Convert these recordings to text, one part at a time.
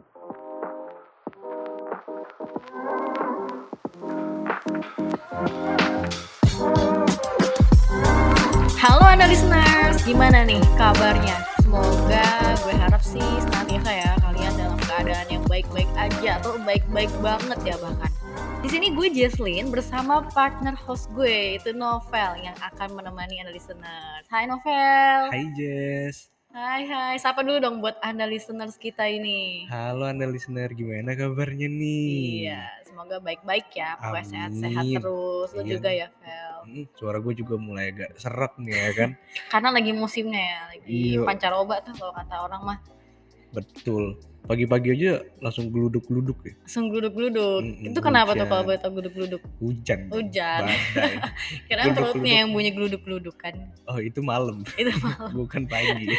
Halo Anda listeners, gimana nih kabarnya? Semoga gue harap sih senantiasa ya kalian dalam keadaan yang baik-baik aja atau baik-baik banget ya bahkan. Di sini gue Jesslyn bersama partner host gue itu Novel yang akan menemani Anda listeners. Hai Novel. Hai Jess. Hai hai, sapa dulu dong buat Anda listeners kita ini. Halo Anda listener, gimana kabarnya nih? Iya, semoga baik-baik ya, pokoknya sehat-sehat terus. Lu Iya juga ya, Vel. Hmm, suara gue juga mulai agak serak nih ya kan? Karena lagi musimnya ya, lagi Iya, pancaroba tuh kalau kata orang mah. betul. Pagi-pagi aja langsung geluduk-geluduk ya. Langsung gluduk-gluduk. Mm-mm, Itu kenapa tuh kalau hujan. boleh tau gluduk-gluduk? Hujan. Hujan. Kira Gluduk-gluduk. perutnya yang bunyi gluduk-gluduk kan. Oh itu malam, Itu malah. bukan pagi.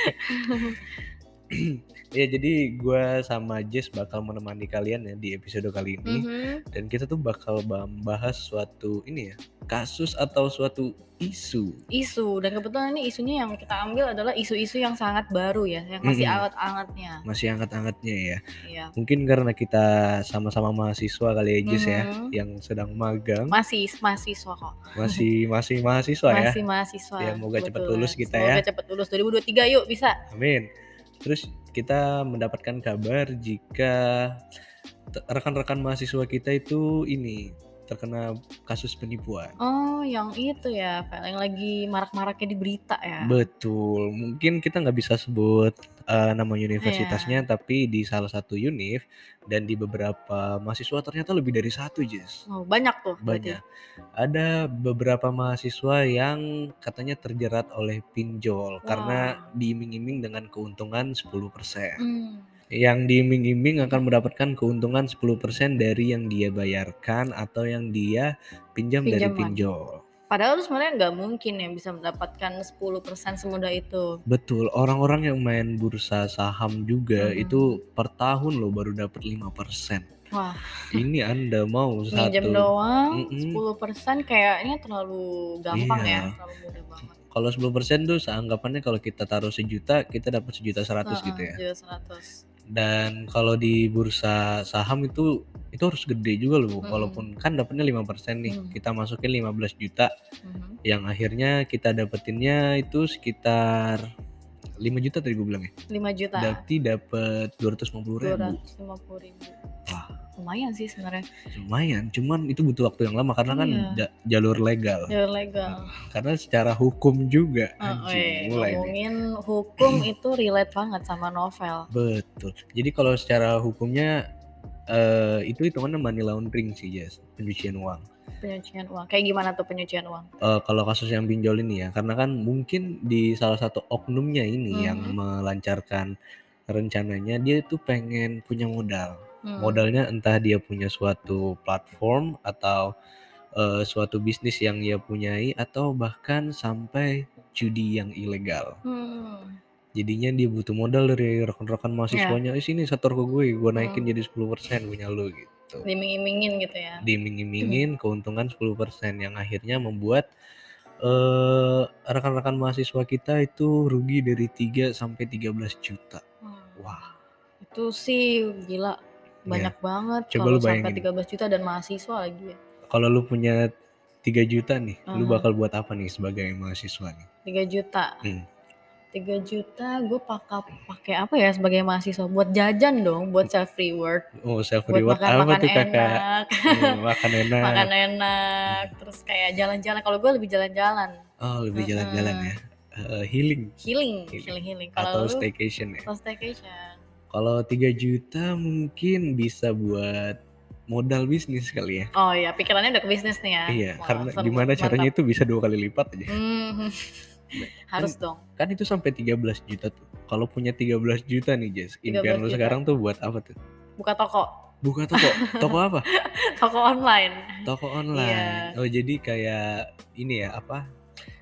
ya jadi gue sama Jess bakal menemani kalian ya di episode kali ini. Mhm. Dan kita tuh bakal bahas suatu ini ya, kasus atau suatu isu. Isu dan kebetulan ini isunya yang kita ambil adalah isu-isu yang sangat baru ya, yang masih Mm-mm. anget-angetnya. Masih hangat-hangatnya ya. Iya. Mungkin karena kita sama-sama mahasiswa kali ya Jess ya, Mhm. yang sedang magang, Masih mahasiswa kok. masih masih mahasiswa ya. Masih mahasiswa. Ya, moga cepat lulus kita Semoga ya. cepat lulus 2023 yuk bisa. Amin. Terus kita mendapatkan kabar jika rekan-rekan mahasiswa kita itu ini terkena kasus penipuan. Oh, yang itu ya, Vel, yang lagi marak-maraknya di berita ya. Betul. Mungkin kita nggak bisa sebut eh, nama universitasnya, tapi di salah satu univ dan di beberapa mahasiswa ternyata lebih dari satu, Jess. Oh, banyak tuh berarti. Banyak. Ada beberapa mahasiswa yang katanya terjerat oleh pinjol karena Wah. diiming-iming dengan keuntungan 10%. Hmm. Yang diiming-iming akan mendapatkan keuntungan 10% dari yang dia bayarkan atau yang dia pinjam dari Pinjaman. pinjol. Padahal sebenarnya nggak mungkin ya bisa mendapatkan 10% semudah itu. Betul, orang-orang yang main bursa saham juga Mhm. itu per tahun loh baru dapat 5%. Wah, Ini Anda mau minjem satu doang Mm-mm. 10% kayaknya terlalu gampang ya, Iya. terlalu mudah banget. Kalau 10% tuh seanggapannya kalau kita taruh sejuta, kita dapat sejuta seratus gitu ya. juta 100. Dan kalau di bursa saham itu itu harus gede juga loh, Mm-mm. walaupun kan dapatnya 5% nih. Mm. Kita masukin 15 juta Mhm. yang akhirnya kita dapetinnya itu sekitar 5 juta tadi gue bilang ya. 5 juta. Berarti dapat 250 ribu. 250 ribu. Wah, Lumayan sih sebenarnya. lumayan. Cuman itu butuh waktu yang lama karena kan Iya. ja- jalur legal. Jalur legal. Karena secara hukum juga Oh, anjing eh, mulai nih. ngomongin hukum itu relate banget sama novel. Betul. Jadi kalau secara hukumnya eh, itu hitungannya money laundering sih, Jess. Pencucian uang. Penyucian uang. Kayak gimana tuh penyucian uang? Eh, kalau kasus yang pinjol ini ya, karena kan mungkin di salah satu oknumnya ini yang Mhm. melancarkan rencananya dia itu pengen punya modal. Hmm. Modalnya entah dia punya suatu platform atau eh, suatu bisnis yang dia punyai atau bahkan sampai judi yang ilegal. Hmm. Jadinya dia butuh modal dari rekan-rekan mahasiswanya. Eh sini setor ke gue, gue naikin Hmm. jadi 10% punya lu gitu. Diming-imingin gitu ya. Diiming-imingin keuntungan 10% yang akhirnya membuat eh rekan-rekan mahasiswa kita itu rugi dari 3 sampai 13 juta. Hmm. Wah, Itu sih gila banyak banget Coba kalau lu sampai bayangin. 13 juta dan mahasiswa lagi ya. kalau lu punya 3 juta nih, lu Aha. bakal buat apa nih sebagai mahasiswa nih? 3 juta. Hmm. 3 juta gue pakai pakai apa ya sebagai mahasiswa buat jajan dong, buat self reward, Oh, self buat reward apa makan-makan tuh kakak? enak, Oh, makan enak. makan enak, terus kayak jalan-jalan. Kalau gue lebih jalan-jalan, Oh, lebih jalan-jalan ya. Eh, healing healing, Healing. healing, healing. atau Kalau lu staycation ya. atau staycation. Kalau 3 juta mungkin bisa buat modal bisnis kali ya. Oh iya, pikirannya udah ke bisnis nih ya. Iya, Wah, karena seru, gimana caranya mantap. itu bisa dua kali lipat aja. Hmm, harus dong. Kan itu sampai 13 juta tuh. Kalau punya 13 juta nih, Jess, 13 impian lu sekarang tuh buat apa tuh? Buka toko, Buka toko. toko apa? toko online. Toko Iya. online. Oh, jadi kayak ini ya, apa?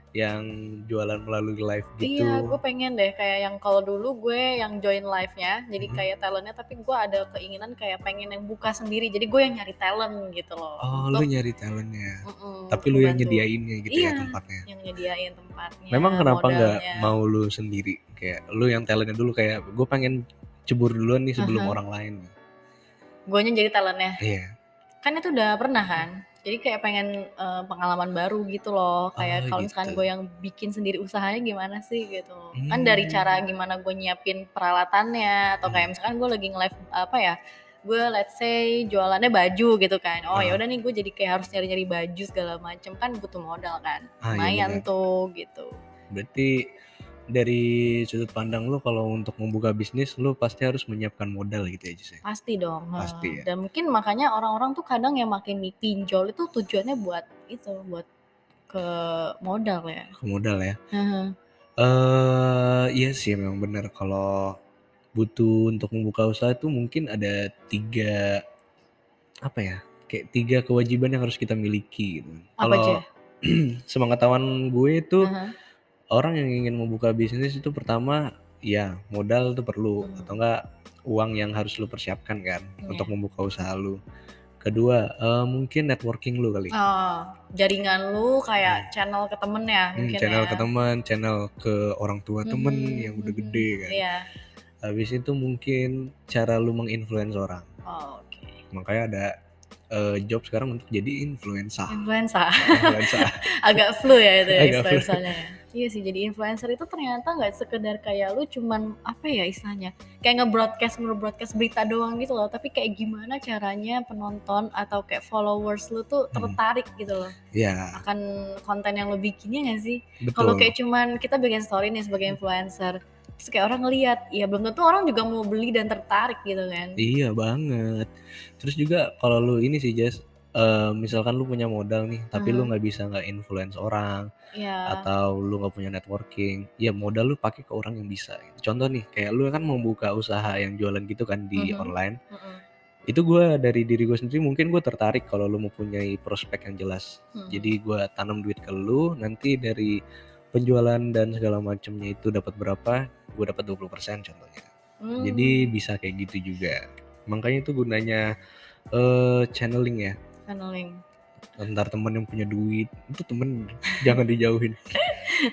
Yang jualan melalui live gitu. Iya, gue pengen deh kayak yang kalau dulu gue yang join live-nya, jadi Mhm. kayak talentnya, tapi gue ada keinginan kayak pengen yang buka sendiri, jadi gue yang nyari talent gitu loh. Oh, lu nyari talentnya. Mm-mm, Tapi lu yang nyediainnya gitu ya Iya. tempatnya. yang nyediain tempatnya. Memang kenapa nggak mau lu sendiri? Kayak lu yang talentnya dulu kayak gue pengen cebur duluan nih sebelum Aha. orang lain. Guanya jadi talentnya. Iya. Kan itu udah pernah kan? Jadi kayak pengen, eee, pengalaman baru gitu loh, kayak Oh kalau misalkan gitu. gue yang bikin sendiri usahanya gimana sih gitu. Kan dari cara Mmm. gimana gue nyiapin peralatannya atau kayak Mmm. misalkan gue lagi nge-live apa ya, gue let's say jualannya baju gitu kan, oh ya Heeh. udah nih gue jadi kayak harus nyari-nyari baju segala macem, kan butuh modal kan, Ah, iya lumayan bener. tuh gitu. Berarti dari sudut pandang lu kalau untuk membuka bisnis lu pasti harus menyiapkan modal gitu ya, Jess, ya? Pasti dong, Pasti ya? dan mungkin makanya orang-orang tuh kadang yang makin pinjol itu tujuannya buat itu, buat ke modal ya. Ke modal ya? Heeh. Eee, iya sih memang bener kalau butuh untuk membuka usaha tuh mungkin ada 3 apa ya, kayak 3 kewajiban yang harus kita miliki gitu. Apa aja? Kalau sepengetahuan gue itu Heeh. Orang yang ingin membuka bisnis itu pertama ya modal tuh perlu Mmm. atau enggak uang yang harus lu persiapkan kan untuk Iya. membuka usaha lu. Kedua, eee, mungkin networking lu kali. Oh, jaringan lu Hmm. kayak channel ke temen ya Mmm, mungkin channel ya? ke temen, channel ke orang tua temen Mhm yang udah mhm, gede kan. iya. Habis itu mungkin cara lu meng-influence orang. Oh, oke. Makanya ada, eee, job sekarang untuk jadi influencer. Influencer. Influencer. Agak flu ya itu ya Agak flu. istilah-istilahnya ya. Iya sih jadi influencer itu ternyata nggak sekedar kayak lu cuman apa ya istilahnya, kayak nge-broadcast nge-broadcast berita doang gitu loh, tapi kayak gimana caranya penonton atau kayak followers lu tuh Mhm. tertarik gitu loh Iya. akan konten yang lu bikin, iya nggak sih? Kalau kayak cuman kita bikin story nih sebagai influencer, terus kayak orang ngelihat, ya belum tentu orang juga mau beli dan tertarik gitu kan. Iya banget. Terus juga kalau lu ini sih Jess, eee, misalkan lu punya modal nih tapi lu Mhm. nggak bisa nge-influence orang Iya. atau lu nggak punya networking, ya modal lu pakai ke orang yang bisa gitu. Contoh nih kayak lu kan membuka usaha yang jualan gitu kan di Mhm, online. mhm. Itu gua dari diri gue sendiri mungkin gue tertarik kalau lu mempunyai prospek yang jelas. Mhm. Jadi gua tanam duit ke lu, nanti dari penjualan dan segala macemnya itu dapat berapa, gue dapat 20% contohnya. Jadi Mmm. bisa kayak gitu juga. Makanya itu gunanya, eee, channeling ya. Channeling. Entar temen yang punya duit, itu temen jangan dijauhin.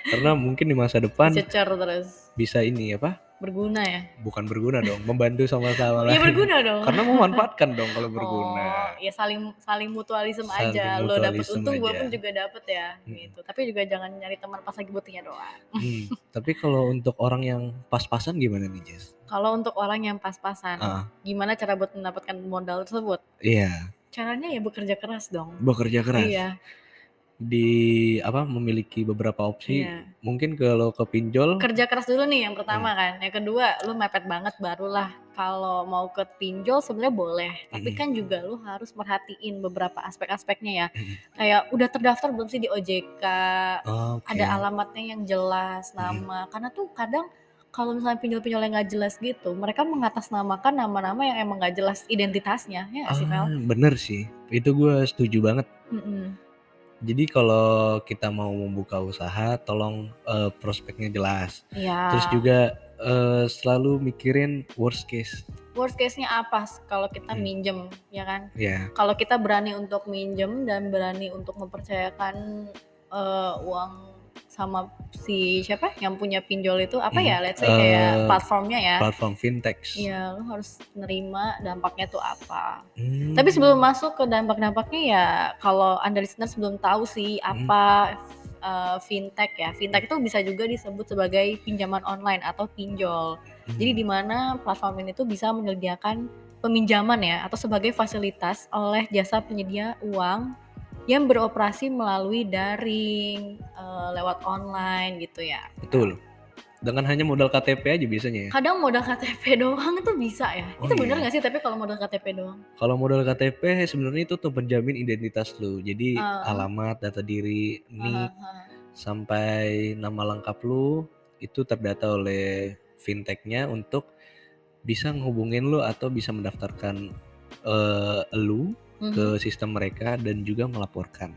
Karena mungkin di masa depan Dicecer terus. bisa ini apa, Berguna ya? bukan berguna dong, membantu sama-sama Iya lain. berguna dong. Karena memanfaatkan dong kalau Oh, berguna. ya saling saling mutualisme Saling aja, lo dapet untung, gue pun juga dapet ya, Mhm. gitu. Tapi juga jangan nyari teman pas lagi butuhnya doang. Mmm, tapi kalau untuk orang yang pas-pasan gimana nih, Jess? Kalau untuk orang yang pas-pasan, Heeh. gimana cara buat mendapatkan modal tersebut? Iya. Caranya ya bekerja keras dong. Bekerja keras. Iya. Di apa, memiliki beberapa opsi, Iya. mungkin kalau ke pinjol Kerja keras dulu nih yang Iya. pertama kan, yang kedua lu mepet banget barulah kalau mau ke pinjol sebenarnya boleh, tapi Mhm. kan juga lu harus merhatiin beberapa aspek-aspeknya ya. Mhm. Kayak udah terdaftar belum sih di OJK, Oke. ada alamatnya yang jelas, nama, karena tuh kadang kalau misalnya pinjol-pinjol yang nggak jelas gitu, mereka mengatasnamakan nama-nama yang emang nggak jelas identitasnya, ya nggak sih, Vel? Ah, bener sih. Itu gue setuju banget. Mhm. Jadi kalau kita mau membuka usaha tolong, eee, prospeknya jelas. Terus Iya. juga, eee, selalu mikirin worst case. Worst case-nya apa kalau kita Mhm. minjem, ya kan? Iya. Kalau kita berani untuk minjem dan berani untuk mempercayakan, eee, uang sama si siapa yang punya pinjol itu, apa Mhm, ya, let's say kayak eee, platformnya ya. platform fintechs. Iya, lu harus nerima dampaknya tuh apa. Mmm. Tapi sebelum masuk ke dampak-dampaknya ya kalau Anda listeners belum tahu sih Mhm. apa, eee, fintech ya, fintech itu bisa juga disebut sebagai pinjaman online atau pinjol. Jadi di mana platform ini tuh bisa menyediakan peminjaman ya atau sebagai fasilitas oleh jasa penyedia uang yang beroperasi melalui daring, eee, lewat online gitu ya. Betul. Dengan hanya modal KTP aja biasanya ya? Kadang modal KTP doang itu bisa ya? Oh Itu bener iya? nggak sih tapi kalau modal KTP doang? Kalau modal KTP sebenarnya itu tuh penjamin identitas lu. Jadi Heeh. alamat, data diri, Heeh NIK, heeh. sampai nama lengkap lu itu terdata oleh fintech-nya untuk bisa ngehubungin lu atau bisa mendaftarkan, eee, elu Mhm. ke sistem mereka dan juga melaporkan.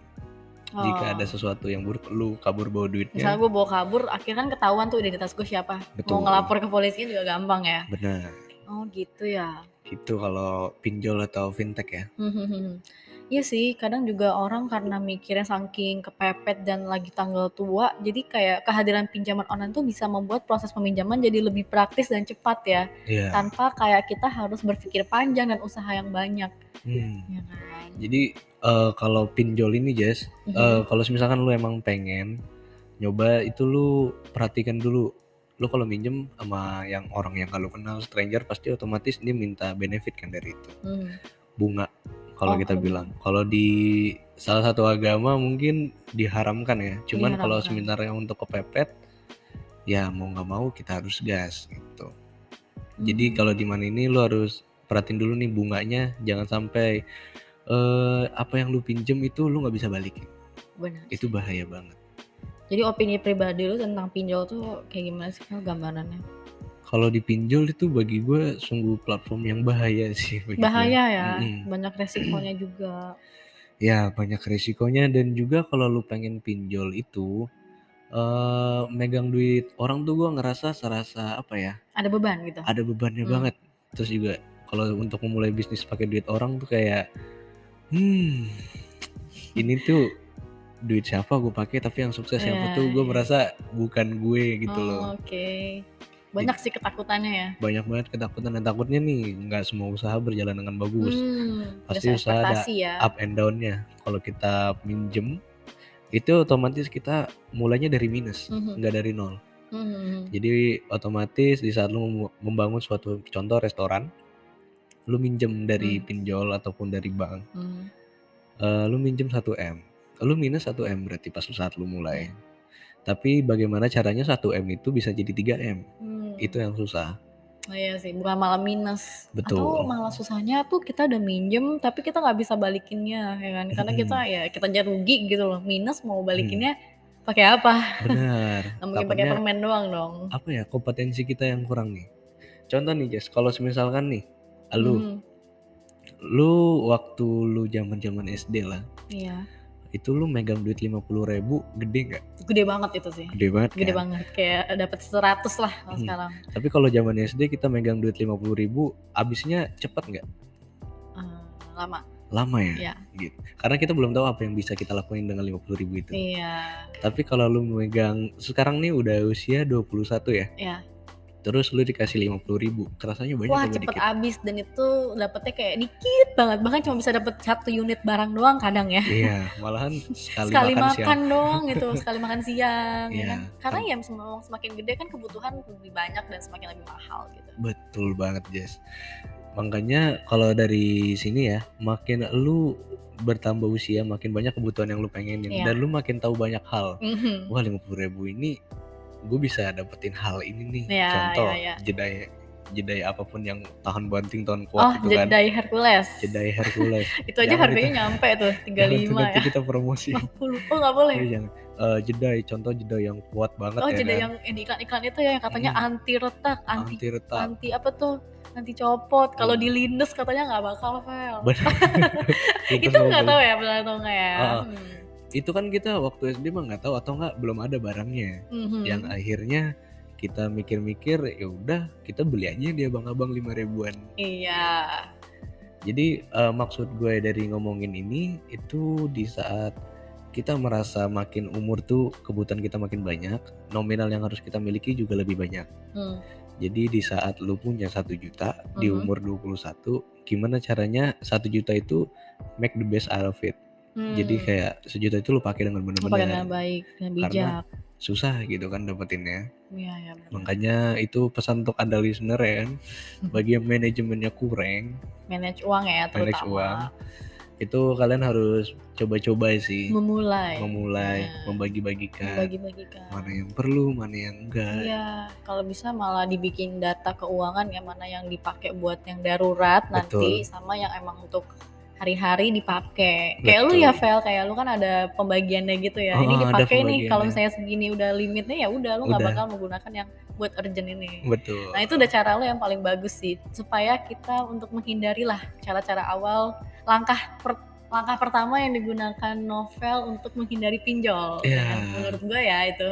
Jika ada Oh. sesuatu yang buruk, lu kabur bawa Misalnya duitnya gue bawa kabur, akhirnya kan ketahuan tuh identitas gue siapa. Mau Betul. ngelapor ke polisi juga gampang ya? Benar. Oh gitu ya? Gitu kalau pinjol atau fintech ya. Mhm mhm. Iya sih, kadang juga orang karena mikirnya saking kepepet dan lagi tanggal tua, jadi kayak kehadiran pinjaman online tuh bisa membuat proses peminjaman jadi lebih praktis dan cepat ya, Iya. tanpa kayak kita harus berpikir panjang dan usaha yang banyak, Mmm. ya kan? Jadi, eee, kalau pinjol ini Jas, eee, Mhm. kalau semisalkan lu emang pengen nyoba itu lu perhatikan dulu, lu kalau minjem sama yang orang yang lu kenal, stranger, pasti otomatis dia minta benefit kan dari itu, Mmm. bunga kalau Oh, kita bilang. Kalau di salah satu agama mungkin diharamkan ya, cuman kalau sebenarnya untuk kepepet, ya mau nggak mau kita harus gas gitu. Jadi kalau di. Money ini lu harus perhatiin dulu nih bunganya, jangan sampai, eee, apa yang lu pinjem itu lu nggak bisa balikin. Benar Itu bahaya banget. Jadi opini pribadi lu tentang pinjol tuh kayak gimana sih gambarannya? Kalau di pinjol itu bagi gue sungguh platform yang bahaya sih bagi gue, Bahaya ya, mhm. banyak resikonya juga. Ya banyak resikonya dan juga kalau lu pengen pinjol itu, eee, megang duit orang tuh gue ngerasa serasa apa ya, Ada beban gitu? ada bebannya Mmm. banget. Terus juga kalau untuk memulai bisnis pakai duit orang tuh kayak, hmm, ini tuh duit siapa gue pakai tapi yang sukses siapa Iya tuh gue iya. merasa bukan gue gitu loh. Oh, oke. Jad Banyak sih ketakutannya ya? banyak banget ketakutan dan takutnya nih nggak semua usaha berjalan dengan bagus. Mmm, Pasti usaha ada ya? up and down-nya. Kalau kita minjem, itu otomatis kita mulainya dari minus, Mhm. nggak dari nol. Mhm. Jadi otomatis di saat lu membangun suatu contoh restoran, lu minjem dari Mmm. pinjol ataupun dari bank, Mmm. eee, lu minjem 1.000.000, lu minus 1.000.000 berarti pas saat lu mulai. Iya. Tapi bagaimana caranya 1.000.000 itu bisa jadi 3.000.000, itu yang susah. Oh iya sih, bukan malah minus. Atau Betul. malah susahnya tuh kita udah minjem, tapi kita nggak bisa balikinnya ya kan, karena kita ya kita aja rugi gitu loh, minus mau balikinnya pakai apa? Nggak mungkin pakai permen doang dong. apa ya, kompetensi kita yang kurang nih. Contoh nih Jas, kalau semisalkan nih, elu Mhm. lu waktu lu zaman-zaman SD lah, Iya. Itu lu megang duit 50.000 gede nggak? Gede banget itu sih, Gede banget gede kan? banget, kayak dapet 100 lah kalau Mhm. sekarang. Tapi kalau zaman SD kita megang duit 50.000 habisnya cepet nggak? Eee, lama. Lama ya? Iya. Gitu. Karena kita belum tahu apa yang bisa kita lakuin dengan 50.000 itu. Iya. Tapi kalau lu megang sekarang nih udah usia 21 ya? Iya. Terus lu dikasih 50.000 kerasanya banyak Wah, cepet dikit? habis dan itu dapetnya kayak dikit banget, bahkan cuma bisa dapet 1 unit barang doang kadang ya. Iya, malahan sekali Sekali makan makan siang. doang gitu, sekali makan siang ya Iya, kan. Karena kan ya sem semakin gede kan kebutuhan lebih banyak dan semakin lebih mahal gitu. Betul banget, Jas. Makanya kalau dari sini ya, makin lu bertambah usia, makin banyak kebutuhan yang lu pengenin Iya. dan lu makin tahu banyak hal. Mhm. Wah 50.000 ini gue bisa dapetin hal ini nih. Iya Contoh, iya iya. jedai jedai apa pun yang tahan banting, tahan Oh, kuat itu kan. jedai Hercules. Jedai Hercules. Itu aja Jangan harganya itu. nyampe tuh Jangan tuh 35 nanti ya. kita promosi. 50. Oh, nggak boleh? Iya jangan. Eee, jedai, contoh jedai yang kuat banget Oh, ya jedai kan. yang yang di iklan-iklan itu ya yang katanya Mhm. anti retak, anti Anti retak. anti apa tuh, anti copot, kalau Mhm. dilindes katanya nggak bakal fail. Itu nggak tahu ya benar atau enggak ya? Heeh. Hmm. Itu kan kita waktu SD mah nggak tahu atau enggak belum ada barangnya. Yang Mhm. akhirnya kita mikir-mikir, ya udah kita beli aja di abang-abang 5.000-an. Iya. Jadi, eee, maksud gue dari ngomongin ini, itu di saat kita merasa makin umur tuh kebutuhan kita makin banyak, nominal yang harus kita miliki juga lebih banyak. Mmm. Jadi di saat lu punya 1.000.000 di Mhm. umur 21, gimana caranya 1.000.000 itu make the best out of it. Jadi Mmm. kayak 1.000.000 itu lu pakai dengan bener-bener. baik, dengan Karena bijak. susah gitu kan dapetinnya. Iya bener. Makanya itu pesan untuk Anda listener ya kan, bagi yang manajemennya kurang, Manage uang ya manage uang, terutama. itu kalian harus coba-coba sih. Memulai. Memulai, Nah, membagi-bagikan. membagi-bagikan. Mana yang perlu, mana yang enggak. Iya, kalau bisa malah dibikin data keuangan yang mana yang dipakai buat yang darurat nanti, Betul. sama yang emang untuk hari-hari dipakai. Kayak lu ya. Vel, kayak lu kan ada pembagiannya gitu ya. Ini Heeh, ada dipakai nih, kalau misalnya segini udah limitnya, ya udah lu nggak bakal menggunakan yang buat urgent ini. Betul. Nah, itu udah cara lu yang paling bagus sih, supaya kita untuk menghindari lah cara-cara awal, langkah per langkah pertama yang digunakan novel untuk menghindari pinjol, kan. Menurut gue ya itu.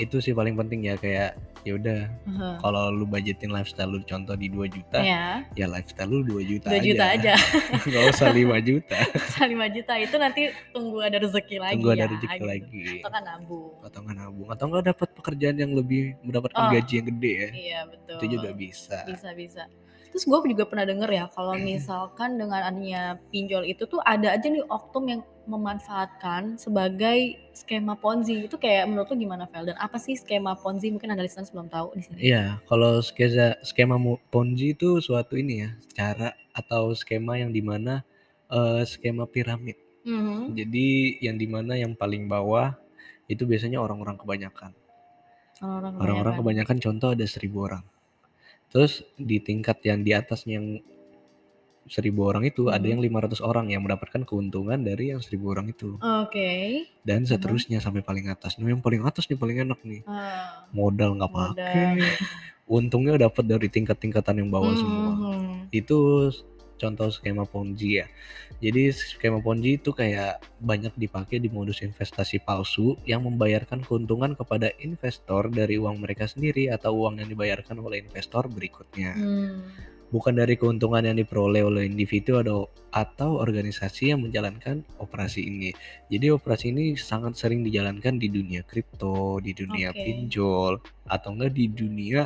Itu sih paling penting ya, kayak ya udah Heeh. kalau lu budgetin lifestyle lu contoh di 2 juta Iya. ya lifestyle lu 2 juta 2 juta aja. nggak usah 5 juta Usah 5 juta itu nanti tunggu ada rezeki lagi tunggu ada ya, rezeki gitu. lagi Atau kan nabung. atau nggak nabung atau nggak dapat pekerjaan yang lebih mendapatkan Oh. gaji yang gede ya Iya betul. itu juga bisa bisa bisa terus gue juga pernah denger ya kalau misalkan dengan adanya pinjol itu tuh ada aja nih oknum yang memanfaatkan sebagai skema ponzi. Itu kayak menurut lu gimana Vel dan apa sih skema ponzi? Mungkin ada listeners belum tahu di sini. Iya, kalau skema skema ponzi itu suatu ini ya cara atau skema yang di mana eh, skema piramid. Mhm. jadi yang di mana yang paling bawah itu biasanya orang-orang kebanyakan. Orang-orang kebanyakan. kebanyakan contoh ada seribu orang. Terus di tingkat yang di atasnya yang seribu orang itu ada Mhm. yang 500 orang yang mendapatkan keuntungan dari yang seribu orang itu oke dan Mhm. seterusnya sampai paling atas. Nah yang paling atas nih paling enak nih Ah, modal nggak pakai, untungnya dapat dari tingkat-tingkatan yang bawah semua. Mhm. Itu contoh skema ponzi ya. Jadi skema ponzi itu kayak banyak dipakai di modus investasi palsu yang membayarkan keuntungan kepada investor dari uang mereka sendiri atau uang yang dibayarkan oleh investor berikutnya. Hmm. Bukan dari keuntungan yang diperoleh oleh individu atau atau organisasi yang menjalankan operasi ini. Jadi operasi ini sangat sering dijalankan di dunia kripto, di dunia Oke. pinjol, atau enggak di dunia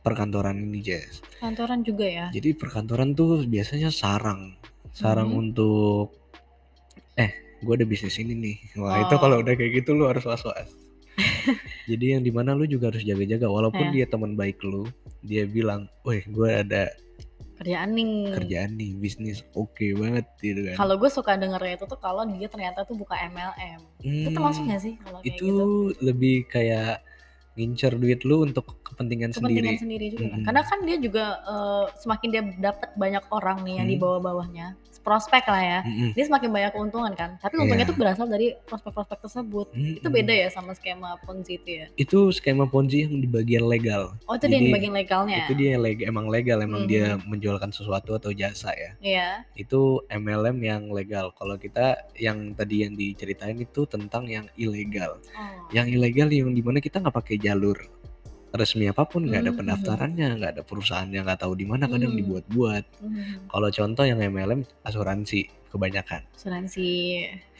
perkantoran ini, Jess. kantoran juga ya Jadi perkantoran tuh biasanya sarang, sarang Mhm. untuk eh gue ada bisnis ini nih. Wah itu kalau Oh. udah kayak gitu lu harus was-was. Jadi yang di mana lu juga harus jaga-jaga walaupun Ya. dia teman baik lu, dia bilang, "Weh, gue ada kerjaan nih kerjaan nih, bisnis oke banget," gitu kan. kalau gue suka dengernya itu tuh kalau dia ternyata tuh buka MLM itu termasuk Hmm, gak sih kalau kayak itu gitu lebih kayak ngincer duit lu untuk kepentingan kepentingan sendiri. sendiri juga Mm-mm. karena kan dia juga eh, semakin dia dapat banyak orang nih yang di Hmm. bawah-bawahnya prospek lah ya Mm-mm. dia semakin banyak keuntungan kan tapi untungnya Iya. tuh berasal dari prospek-prospek tersebut itu Mm-mm. beda ya sama skema ponzi itu ya Itu skema ponzi yang di bagian legal. oh itu dia yang di Jadi bagian legalnya itu dia leg- emang legal, emang dia Mhm. menjualkan sesuatu atau jasa ya. iya Itu MLM yang legal. Kalau kita yang tadi yang diceritain itu tentang yang ilegal. oh. Yang ilegal yang di mana kita nggak pakai jalur resmi apa pun, nggak ada Mhm. pendaftarannya, nggak ada perusahaan yang nggak tahu di mana kadang Hmm. dibuat-buat. Hmm. Kalau contoh yang MLM asuransi kebanyakan. asuransi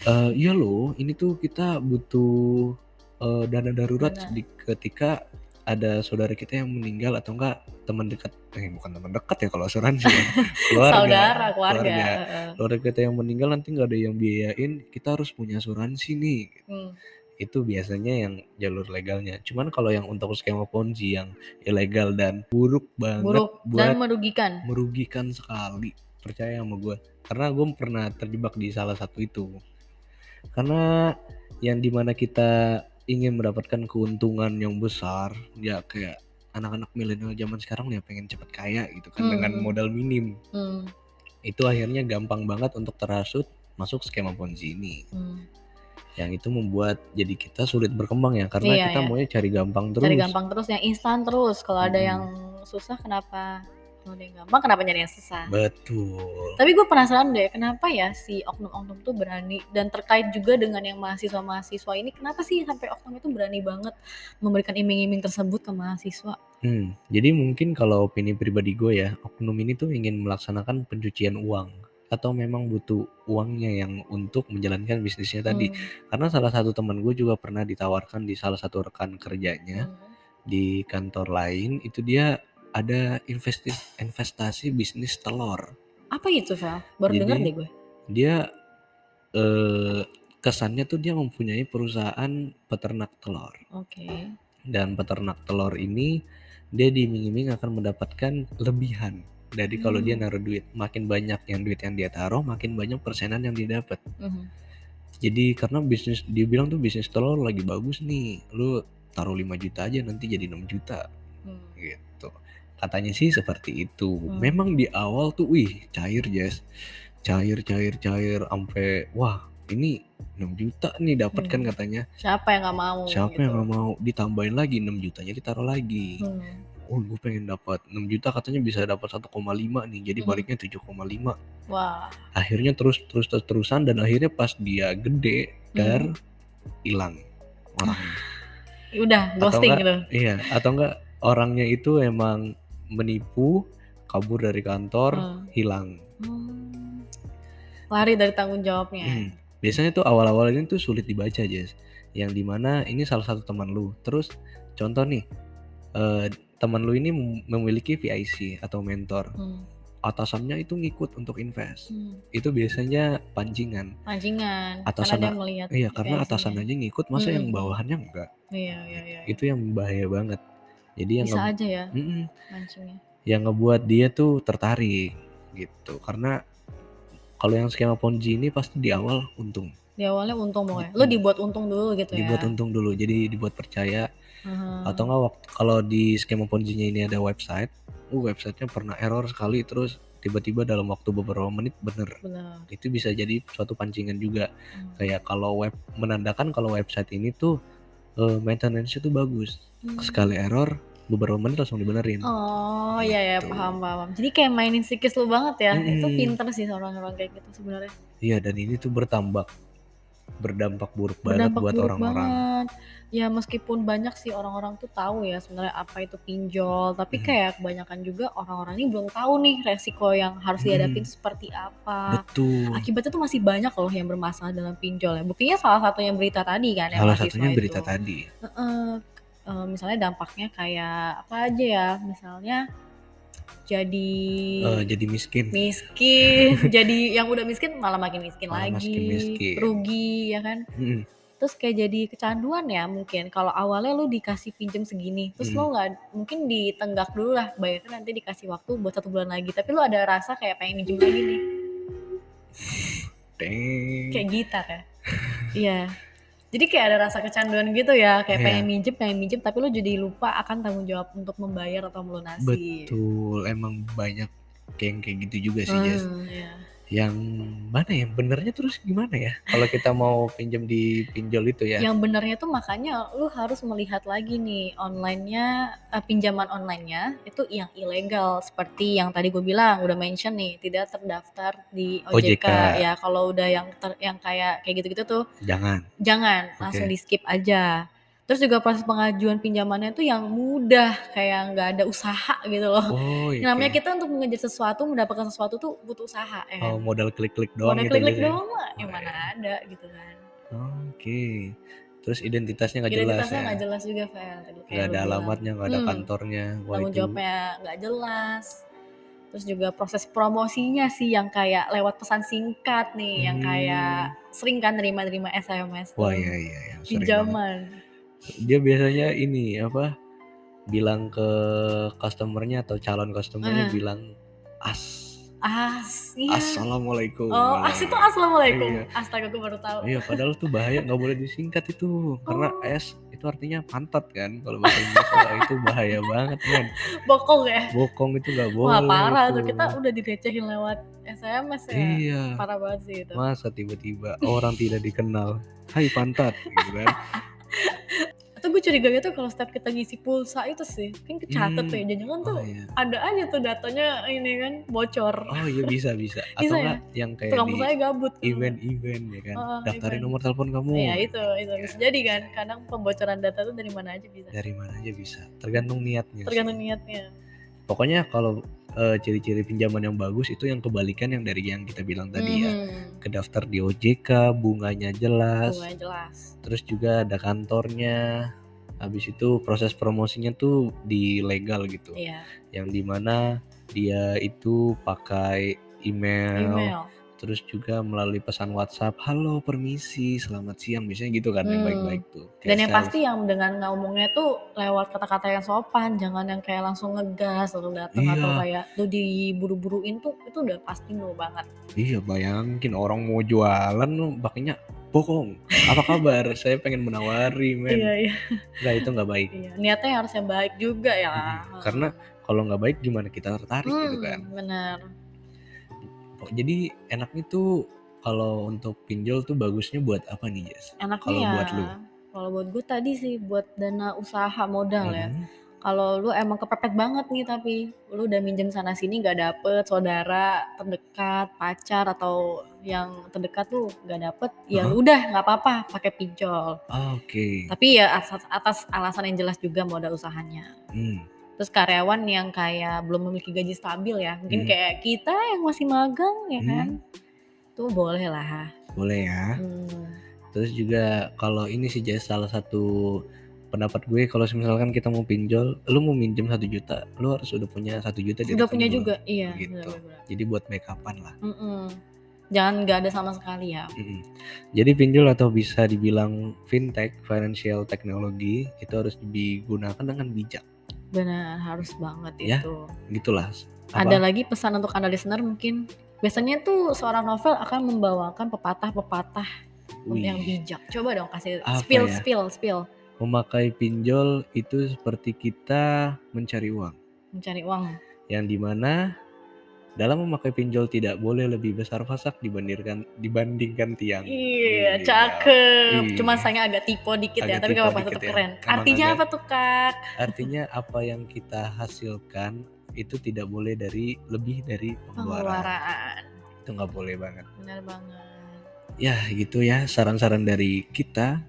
Eh iya loh, ini tuh kita butuh eh, dana darurat Dana. di- ketika ada saudara kita yang meninggal atau enggak teman dekat, eh bukan teman dekat ya kalau asuransi ya, keluarga, saudara keluarga, keluarga, keluarga kita yang meninggal nanti nggak ada yang biayain, kita harus punya asuransi nih. Hmm. Itu biasanya yang jalur legalnya. Cuman kalau yang untuk skema ponzi yang ilegal dan buruk banget buruk buat dan merugikan merugikan sekali percaya sama gue karena gue pernah terjebak di salah satu itu karena yang di mana kita ingin mendapatkan keuntungan yang besar ya kayak anak-anak milenial zaman sekarang ya pengen cepet kaya gitu kan dengan Hmm. modal minim Hmm. itu akhirnya gampang banget untuk terhasut masuk skema ponzi ini Hmm. Yang itu membuat jadi kita sulit berkembang ya karena Iya, kita iya. maunya cari gampang terus. cari gampang terus yang instan terus. Kalau ada Mm-mm. yang susah kenapa kalau ada yang gampang? Kenapa nyari yang susah? Betul. Tapi gue penasaran deh kenapa ya si oknum-oknum tuh berani? Dan terkait juga dengan yang mahasiswa-mahasiswa ini kenapa sih sampai oknum itu berani banget memberikan iming-iming tersebut ke mahasiswa? Hmm, jadi mungkin kalau opini pribadi gue ya, oknum ini tuh ingin melaksanakan pencucian uang atau memang butuh uangnya yang untuk menjalankan bisnisnya tadi. Hmm. Karena salah satu teman gue juga pernah ditawarkan di salah satu rekan kerjanya Hmm. di kantor lain, itu dia ada investi investasi bisnis telur. apa itu Vel? baru dengar deh gue Dia eh, kesannya tuh dia mempunyai perusahaan peternak telur. oke dan peternak telur ini dia diiming-iming akan mendapatkan lebihan dari kalau dia Hmm. naruh duit makin banyak yang duit yang dia taruh makin banyak persenan yang dia dapat Mhm. jadi karena bisnis dia bilang tuh bisnis telur lagi bagus nih lu taruh 5 juta aja nanti jadi 6 juta Hmm. gitu katanya sih seperti itu Hmm. memang di awal tuh wih cair Jess cair cair cair sampai wah ini 6 juta nih dapat kan Hmm. katanya siapa yang nggak mau siapa gitu. yang nggak mau ditambahin lagi 6 jutanya ditaruh lagi Hmm. Oh gue pengen dapat 6 juta katanya bisa dapat 1,5 nih jadi Hmm. baliknya 7,5 wah akhirnya terus terus terus terusan dan akhirnya pas dia gede dar Hmm. hilang orangnya Udah Atau ghosting gitu. iya, atau enggak orangnya itu emang menipu, kabur dari kantor, Hmm. hilang. Hmm. Lari dari tanggung jawabnya. Hmm. Biasanya tuh awal-awal ini tuh sulit dibaca, Jess. Yang di mana ini salah satu teman lu. Terus contoh nih, eh, teman lu ini mem- memiliki VIC atau mentor. Hmm. Atasannya itu ngikut untuk invest. Hmm. Itu biasanya pancingan. Pancingan. Atasan karena melihat. Iya, karena VIC-nya. atasan aja ngikut, masa yang Mm-mm. bawahannya enggak? Iya, iya, iya. Itu yang bahaya banget. Jadi yang Bisa aja ya Mm-mm. mancingnya. yang ngebuat dia tuh tertarik gitu. Karena kalau yang skema Ponzi ini pasti di awal untung. Di awalnya untung pokoknya. Lu Mm. dibuat untung dulu gitu ya. Dibuat untung dulu, jadi dibuat percaya. Mhm. Atau enggak waktu kalau di skema Ponzi-nya ini ada website, uh websitenya pernah error sekali terus tiba-tiba dalam waktu beberapa menit bener. Benar. Itu bisa jadi suatu pancingan juga. Hmm. Kayak kalau web menandakan kalau website ini tuh eh, maintenance-nya tuh bagus. Hmm. Sekali error beberapa menit langsung dibenerin. Oh iya ya paham paham. Jadi kayak mainin psikis lu banget ya. Itu Mm-mm. pinter sih orang-orang kayak gitu sebenarnya. Iya dan ini tuh bertambah berdampak buruk banget Berdampak buat buruk orang-orang. Ya meskipun banyak sih orang-orang tuh tahu ya sebenarnya apa itu pinjol, tapi Mhm. kayak kebanyakan juga orang-orang ini belum tahu nih resiko yang harus dihadapi Mhm. itu seperti apa. Betul. Akibatnya tuh masih banyak loh yang bermasalah dalam pinjol ya. Buktinya salah satunya berita tadi kan yang Salah satunya berita itu. tadi. Heeh. Eh, misalnya dampaknya kayak apa aja ya? Misalnya jadi Eh, jadi miskin. miskin, jadi yang udah miskin malah makin miskin Malah lagi, makin miskin. rugi ya kan? Mm-mm. Terus kayak jadi kecanduan ya mungkin. Kalau awalnya lu dikasih pinjem segini, terus Mm. lu nggak mungkin ditenggak dulu lah, bayarnya nanti dikasih waktu buat satu bulan lagi. Tapi lu ada rasa kayak pengen minjem lagi nih, Deng. kayak gitar ya. Iya. Jadi kayak ada rasa kecanduan gitu ya, kayak Iya. pengen minjem, pengen minjem, tapi lu jadi lupa akan tanggung jawab untuk membayar atau melunasi. Betul. Emang banyak kayak yang kayak gitu juga sih, Jess. Hmm, iya. Yang mana ya? Benernya terus gimana ya? Kalau kita mau pinjam di pinjol itu ya. Yang benernya tuh makanya lu harus melihat lagi nih online-nya, eh, pinjaman online-nya itu yang ilegal seperti yang tadi gue bilang udah mention nih tidak terdaftar di OJK, OJK. ya kalau udah yang ter- yang kayak kayak gitu-gitu tuh Jangan. jangan langsung Oke. di skip aja. Terus juga proses pengajuan pinjamannya tuh yang mudah kayak nggak ada usaha gitu loh. Oh, iya. Namanya oke. kita untuk mengejar sesuatu mendapatkan sesuatu tuh butuh usaha ya Oh, kan. modal klik-klik doang Modal gitu klik-klik biasanya. doang mah yang Oh, mana iya. ada gitu kan. Oke. Terus identitasnya nggak jelas Identitasnya ya. nggak jelas juga kayak Nggak ada alamatnya, nggak ada Hmm, kantornya. Wah tanggung jawabnya nggak jelas. Terus juga proses promosinya sih yang kayak lewat pesan singkat nih, yang kayak Hmm. sering kan nerima-nerima SMS Wah tuh iya iya iya, pinjaman. Dia biasanya ini apa? Bilang ke customernya atau calon customernya Eh. bilang as. As, iya. Assalamualaikum. Oh, as itu assalamualaikum. Iya. Astaga, gue baru tahu. Iya, padahal tuh bahaya nggak boleh disingkat itu karena Oh. S itu artinya pantat kan kalau bahasa Indonesia itu bahaya banget kan Bokong ya. bokong itu nggak boleh Wah parah tuh kita udah direcehin lewat SMS ya. iya Parah banget sih itu. masa tiba-tiba orang tidak dikenal Hai pantat gitu kan Atau gue curiganya tuh kalau setiap kita ngisi pulsa itu sih, kan kecatet Hmm. tuh ya. Jangan tuh oh iya ada aja tuh datanya ini kan bocor. oh iya bisa bisa atau Bisa ya? enggak yang kayak Tukang di pulsanya gabut. tuh. event-event ya kan Oh, daftarin event. nomor telepon kamu Iya itu itu bisa jadi kan. Kadang pembocoran data tuh dari mana aja bisa. dari mana aja bisa tergantung niatnya sih. Tergantung niatnya. pokoknya kalau eh, ciri-ciri pinjaman yang bagus itu yang kebalikan yang dari yang kita bilang tadi ya Mhm. kedaftar di OJK bunganya jelas Bunganya jelas. terus juga ada kantornya habis itu proses promosinya tuh di legal gitu Iya. yang di mana dia itu pakai email, Email. Terus juga melalui pesan WhatsApp halo permisi selamat siang biasanya gitu kan yang Hmm. baik-baik tuh Kayak Dan yang pasti yang dengan ngomongnya tuh lewat kata-kata yang sopan, jangan yang kayak langsung ngegas lalu datang atau Iya. kayak tuh diburu-buruin tuh itu udah pasti no banget. iya bayangin orang mau jualan lu pakainya bohong apa kabar saya pengen menawari men Iya iya. nah itu nggak baik iya. Niatnya harus yang baik juga ya. Mm-mm. Karena kalau nggak baik gimana kita tertarik gitu Hmm, kan Bener. Jadi enaknya tuh kalau untuk pinjol tuh bagusnya buat apa nih Jess? Enaknya Kalau ya. buat lu? Kalau buat gue tadi sih buat dana usaha modal ya. Mhm. kalau lu emang kepepet banget nih tapi lu udah minjem sana sini nggak dapet saudara terdekat pacar atau yang terdekat tuh nggak dapet ya Heeh. udah nggak apa-apa pakai pinjol Oke. tapi ya atas, atas alasan yang jelas juga modal usahanya Hmm. Terus karyawan yang kayak belum memiliki gaji stabil ya mungkin Hmm. kayak kita yang masih magang ya Hmm. kan tuh boleh lah Boleh ya. Hmm. Terus juga kalau ini sih Jess salah satu pendapat gue kalau misalkan kita mau pinjol, lu mau minjem satu juta, lu harus udah punya satu juta di udah punya juga iya Gitu. benar-benar. Jadi buat backupan lah. Mm-mm. jangan nggak ada sama sekali ya Mm-mm. Jadi pinjol atau bisa dibilang fintech, financial technology itu harus digunakan dengan bijak. Benar harus banget Ya, itu Gitulah. Ada lagi pesan untuk anda listener mungkin biasanya tuh seorang novel akan membawakan pepatah-pepatah yang bijak. Coba dong kasih apa spill ya? spill spill Memakai pinjol itu seperti kita mencari uang. mencari uang. Yang di mana dalam memakai pinjol tidak boleh lebih besar pasak dibandingkan dibandingkan tiang. Iya, Iya. cakep. Cuma Iya. sayangnya agak typo dikit ya, Agak tapi gak apa-apa tetap ya. keren. Emang Artinya agak- apa tuh, Kak? Artinya apa yang kita hasilkan itu tidak boleh dari lebih dari pengeluaran. Pengeluaran. Itu nggak boleh banget. Benar banget. Ya gitu ya saran-saran dari kita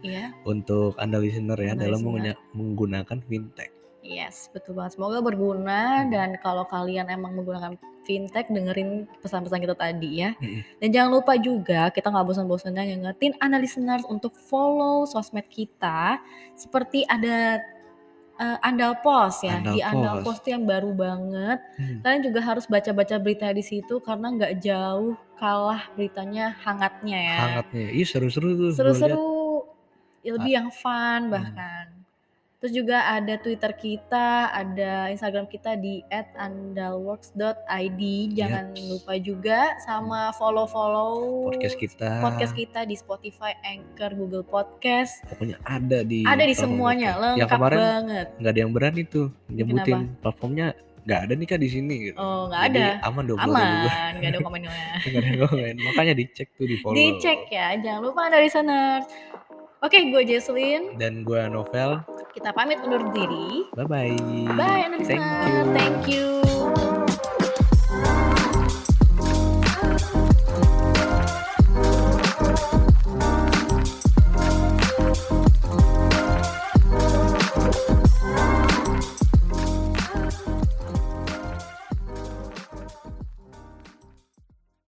Iya. untuk anda listener ya Anda dalam listener. menggunakan fintech. Yes, betul banget. Semoga berguna Hmm. dan kalau kalian emang menggunakan fintech dengerin pesan-pesan kita tadi ya. Mm-mm. Dan jangan lupa juga kita nggak bosan-bosannya ngingetin Anda listeners untuk follow sosmed kita seperti ada eh, Andal Post ya. Andal Di Andal tuh yang baru banget. Hmm. Kalian juga harus baca-baca berita di situ karena nggak jauh kalah beritanya hangatnya ya. Hangatnya, ih seru-seru tuh. Seru-seru, lebih yang fun Hmm. Terus juga ada Twitter kita, ada Instagram kita di @andalworks.id. Jangan Yaps. lupa juga sama follow-follow Podcast kita. podcast kita di Spotify, Anchor, Google Podcast. Pokoknya ada di Ada di semuanya, podcast. Yang lengkap kemarin banget. nggak ada yang berani tuh nyebutin platformnya nggak ada nih kak di sini gitu. Oh, nggak ada. aman dong. Aman, nggak ada komennya. Nggak ada komen. Makanya dicek tuh di follow. Dicek ya, jangan lupa Anda listener. Oke, gue Jesslyn. Dan gue Novel. Kita pamit undur diri. Bye bye. Bye, Anda Thank you. Thank you.